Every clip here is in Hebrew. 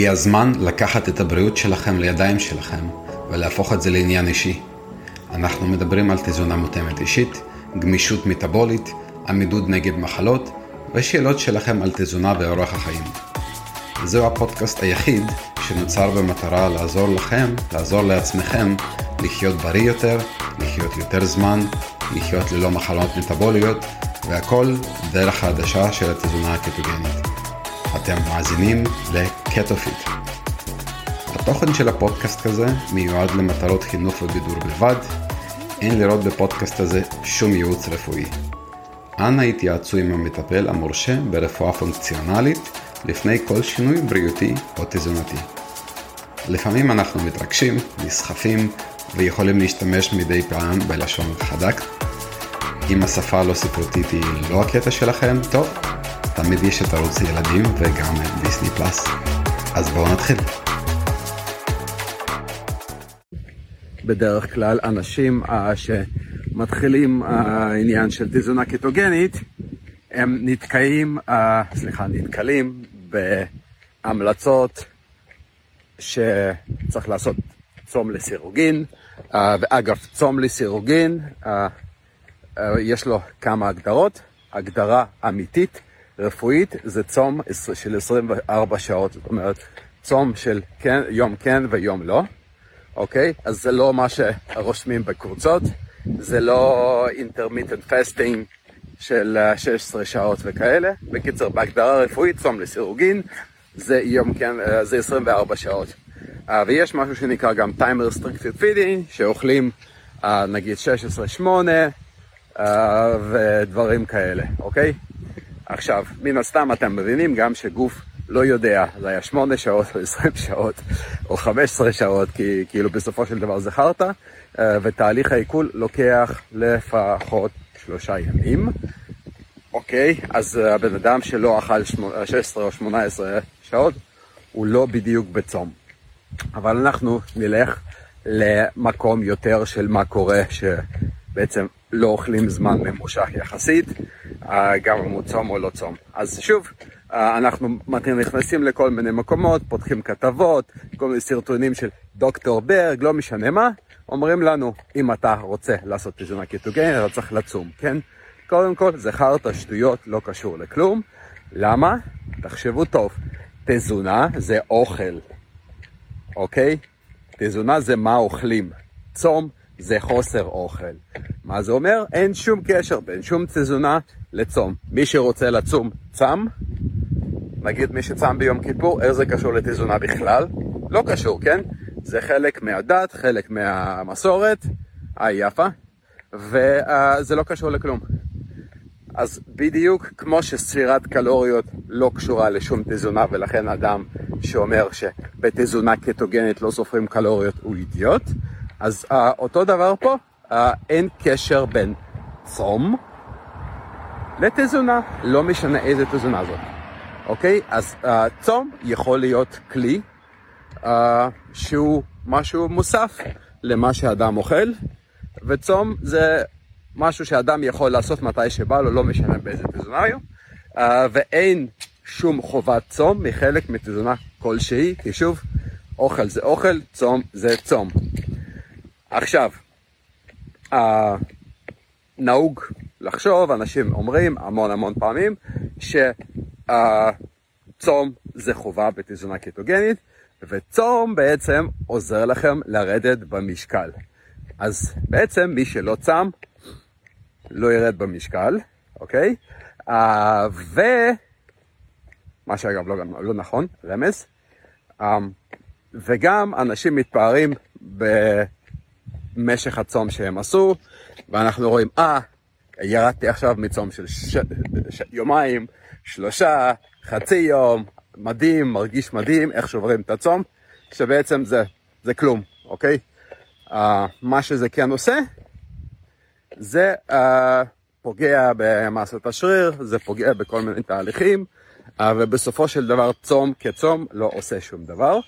הגיע הזמן לקחת את הבריאות שלכם לידיים שלכם ולהפוך את זה לעניין אישי. אנחנו מדברים על תזונה מותאמת אישית, גמישות מטאבולית, עמידות נגד מחלות ושאלות שלכם על תזונה ואורח החיים. זהו הפודקאסט היחיד שנוצר במטרה לעזור לכם, לעזור לעצמכם, לחיות בריא יותר, לחיות יותר זמן, לחיות ללא מחלות מטאבוליות, והכל דרך העדשה של התזונה הקטוגנית. אתם מאזינים לקטופיט. התוכן של הפודקאסט הזה מיועד למטרות חינוך ובידור בלבד. אין לראות בפודקאסט הזה שום ייעוץ רפואי. אנא התייעצו עם המטפל המורשה ברפואה פונקציונלית לפני כל שינוי בריאותי או תזונתי. לפעמים אנחנו מתרגשים, נסחפים ויכולים להשתמש מדי פעם בלשון חדק. אם השפה הלא ספרותית היא לא הקטע שלכם, טוב, תמיד יש את ערוץ ילדים וגם דיסני פלאס. אז בואו נתחיל. בדרך כלל אנשים uh, שמתחילים uh, עניין של תזונה קטוגנית, הם נתקעים, uh, סליחה, נתקלים בהמלצות שצריך לעשות צום לסירוגין, ואגב, צום לסירוגין, יש לו כמה הגדרות. הגדרה אמיתית רפואית זה צום של 24 שעות, זאת אומרת, צום של כן, יום כן ויום לא, אוקיי? אז זה לא מה שרושמים בקבוצות, זה לא intermittent fasting של 16 שעות וכאלה. בקיצר, בהגדרה רפואית, צום לסירוגין, זה יום כן, זה 24 שעות. ויש משהו שנקרא גם time restricted feeding, שאוכלים נגיד 16-8 ודברים כאלה, אוקיי? עכשיו, מן הסתם אתם מבינים גם שגוף לא יודע, זה היה 8 שעות או 20 שעות או 15 שעות, כי כאילו בסופו של דבר זה חרטא, ותהליך העיכול לוקח לפחות שלושה ימים. אוקיי, אז הבן אדם שלא אכל 16 או 18 שעות, הוא לא בדיוק בצום. אבל אנחנו נלך למקום יותר של מה קורה, שבעצם לא אוכלים זמן ממושך יחסית, גם אם הוא צום או לא צום. אז שוב, אנחנו נכנסים לכל מיני מקומות, פותחים כתבות, כל מיני סרטונים של דוקטור ברג, לא משנה מה, אומרים לנו, אם אתה רוצה לעשות תזונה קטוגנית, אתה צריך לצום, כן? קודם כל, זה חרטא שטויות, לא קשור לכלום. למה? תחשבו טוב, תזונה זה אוכל, אוקיי? תזונה זה מה אוכלים. צום זה חוסר אוכל. מה זה אומר? אין שום קשר בין שום תזונה לצום. מי שרוצה לצום, צם. נגיד מי שצם ביום כיפור, איך זה קשור לתזונה בכלל? לא קשור, כן? זה חלק מהדת, חלק מהמסורת, אה יפה, וזה לא קשור לכלום. אז בדיוק כמו שספירת קלוריות לא קשורה לשום תזונה ולכן אדם שאומר שבתזונה קטוגנית לא סופרים קלוריות הוא אידיוט, אז uh, אותו דבר פה, uh, אין קשר בין צום לתזונה, לא משנה איזה תזונה זאת, אוקיי? אז uh, צום יכול להיות כלי uh, שהוא משהו מוסף למה שאדם אוכל, וצום זה משהו שאדם יכול לעשות מתי שבא לו, לא משנה באיזה תזונה הוא, uh, ואין שום חובת צום מחלק מתזונה כלשהי, כי שוב, אוכל זה אוכל, צום זה צום. עכשיו, נהוג לחשוב, אנשים אומרים המון המון פעמים, שצום זה חובה בתזונה קטוגנית, וצום בעצם עוזר לכם לרדת במשקל. אז בעצם מי שלא צם, לא ירד במשקל, אוקיי? ו... מה שאגב לא, לא נכון, רמז. Um, וגם אנשים מתפארים במשך הצום שהם עשו, ואנחנו רואים, אה, ah, ירדתי עכשיו מצום של ש... ש... יומיים, שלושה, חצי יום, מדהים, מרגיש מדהים, איך שוברים את הצום, שבעצם זה, זה כלום, אוקיי? Uh, מה שזה כן עושה, זה uh, פוגע במסת השריר, זה פוגע בכל מיני תהליכים, uh, ובסופו של דבר צום כצום לא עושה שום דבר,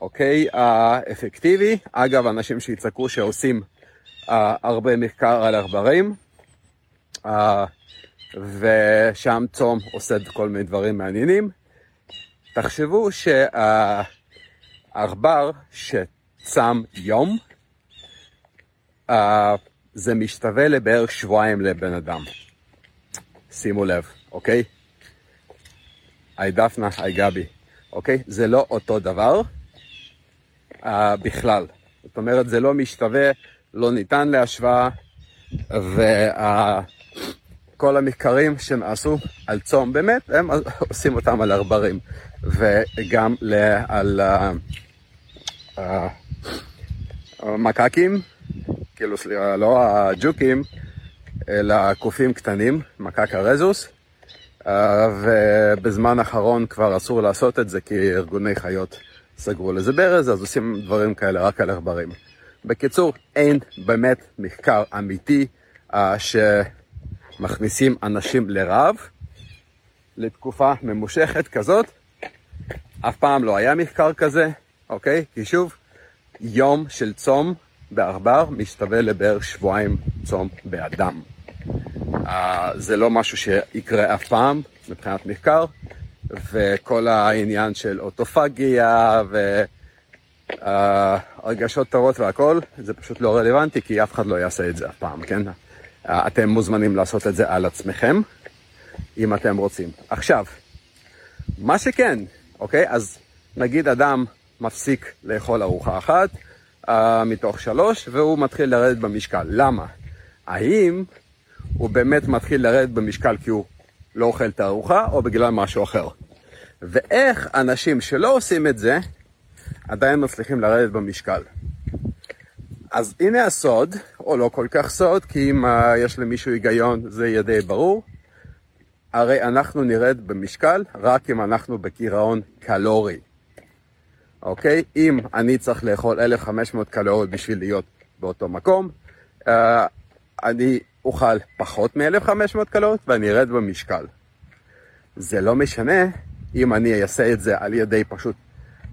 אוקיי? Uh, אפקטיבי. אגב, אנשים שיצעקו שעושים uh, הרבה מחקר על עכברים, uh, ושם צום עושה כל מיני דברים מעניינים. תחשבו שהעכבר שצם יום, אה, זה משתווה לבערך שבועיים לבן אדם. שימו לב, אוקיי? היי דפנה, היי גבי, אוקיי? זה לא אותו דבר uh, בכלל. זאת אומרת, זה לא משתווה, לא ניתן להשוואה, וכל uh, המחקרים שנעשו על צום, באמת, הם עושים אותם על ערברים, וגם על uh, uh, מקקים, כאילו, סליחה, לא הג'וקים, אלא קופים קטנים, מקק הרזוס. אה, ובזמן האחרון כבר אסור לעשות את זה כי ארגוני חיות סגרו לזה ברז, אז עושים דברים כאלה רק על עכברים. בקיצור, אין באמת מחקר אמיתי uh, שמכניסים אנשים לרעב לתקופה ממושכת כזאת. אף פעם לא היה מחקר כזה, אוקיי? כי שוב, יום של צום בעכבר משתווה לבערך שבועיים צום באדם. אה, זה לא משהו שיקרה אף פעם מבחינת מחקר, וכל העניין של אוטופגיה והרגשות טובות והכל, זה פשוט לא רלוונטי, כי אף אחד לא יעשה את זה אף פעם, כן? אתם מוזמנים לעשות את זה על עצמכם, אם אתם רוצים. עכשיו, מה שכן, אוקיי? אז נגיד אדם מפסיק לאכול ארוחה אחת uh, מתוך שלוש, והוא מתחיל לרדת במשקל. למה? האם הוא באמת מתחיל לרדת במשקל כי הוא לא אוכל את הארוחה, או בגלל משהו אחר. ואיך אנשים שלא עושים את זה, עדיין מצליחים לרדת במשקל. אז הנה הסוד, או לא כל כך סוד, כי אם uh, יש למישהו היגיון זה יהיה די ברור. הרי אנחנו נרד במשקל רק אם אנחנו בגירעון קלורי. אוקיי? אם אני צריך לאכול 1,500 קלוריות בשביל להיות באותו מקום, uh, אני אוכל פחות מ-1500 קלוריות ואני ארד במשקל. זה לא משנה אם אני אעשה את זה על ידי פשוט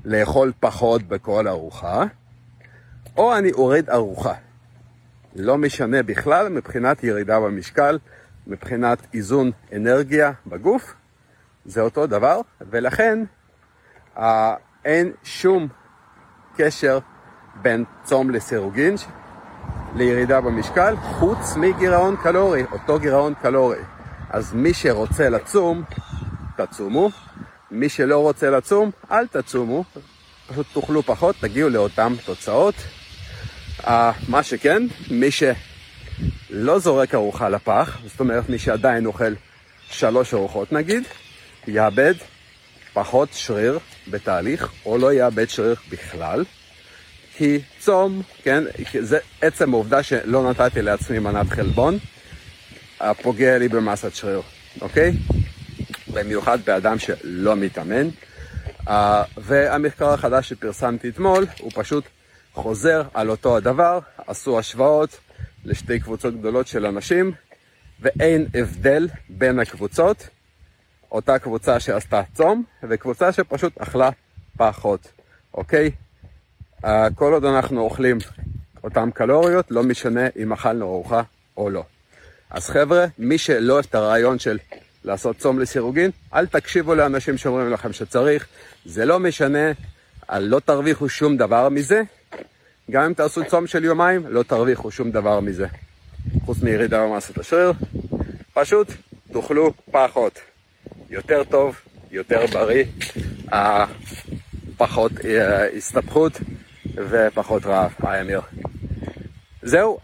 לאכול פחות בכל ארוחה, או אני אוריד ארוחה. לא משנה בכלל מבחינת ירידה במשקל, מבחינת איזון אנרגיה בגוף, זה אותו דבר, ולכן אה, אין שום קשר בין צום לסירוגין, לירידה במשקל, חוץ מגירעון קלורי, אותו גירעון קלורי. אז מי שרוצה לצום, תצומו. מי שלא רוצה לצום, אל תצומו. פשוט תאכלו פחות, תגיעו לאותן תוצאות. Uh, מה שכן, מי שלא זורק ארוחה לפח, זאת אומרת מי שעדיין אוכל שלוש ארוחות נגיד, יאבד פחות שריר בתהליך, או לא יאבד שריר בכלל. כי צום, כן, זה עצם העובדה שלא נתתי לעצמי מנת חלבון, פוגע לי במסת שריר, אוקיי? במיוחד באדם שלא מתאמן. Uh, והמחקר החדש שפרסמתי אתמול, הוא פשוט חוזר על אותו הדבר, עשו השוואות לשתי קבוצות גדולות של אנשים, ואין הבדל בין הקבוצות, אותה קבוצה שעשתה צום, וקבוצה שפשוט אכלה פחות, אוקיי? אה, כל עוד אנחנו אוכלים אותן קלוריות, לא משנה אם אכלנו ארוחה או לא. אז חבר'ה, מי שלא את הרעיון של לעשות צום לסירוגין, אל תקשיבו לאנשים שאומרים לכם שצריך, זה לא משנה, לא תרוויחו שום דבר מזה, גם אם תעשו צום של יומיים, לא תרוויחו שום דבר מזה. חוץ מירידה במסת השריר, פשוט תאכלו פחות. יותר טוב, יותר בריא, אה, פחות אה, הסתבכות. ופחות רעב, היי אמיר. זהו.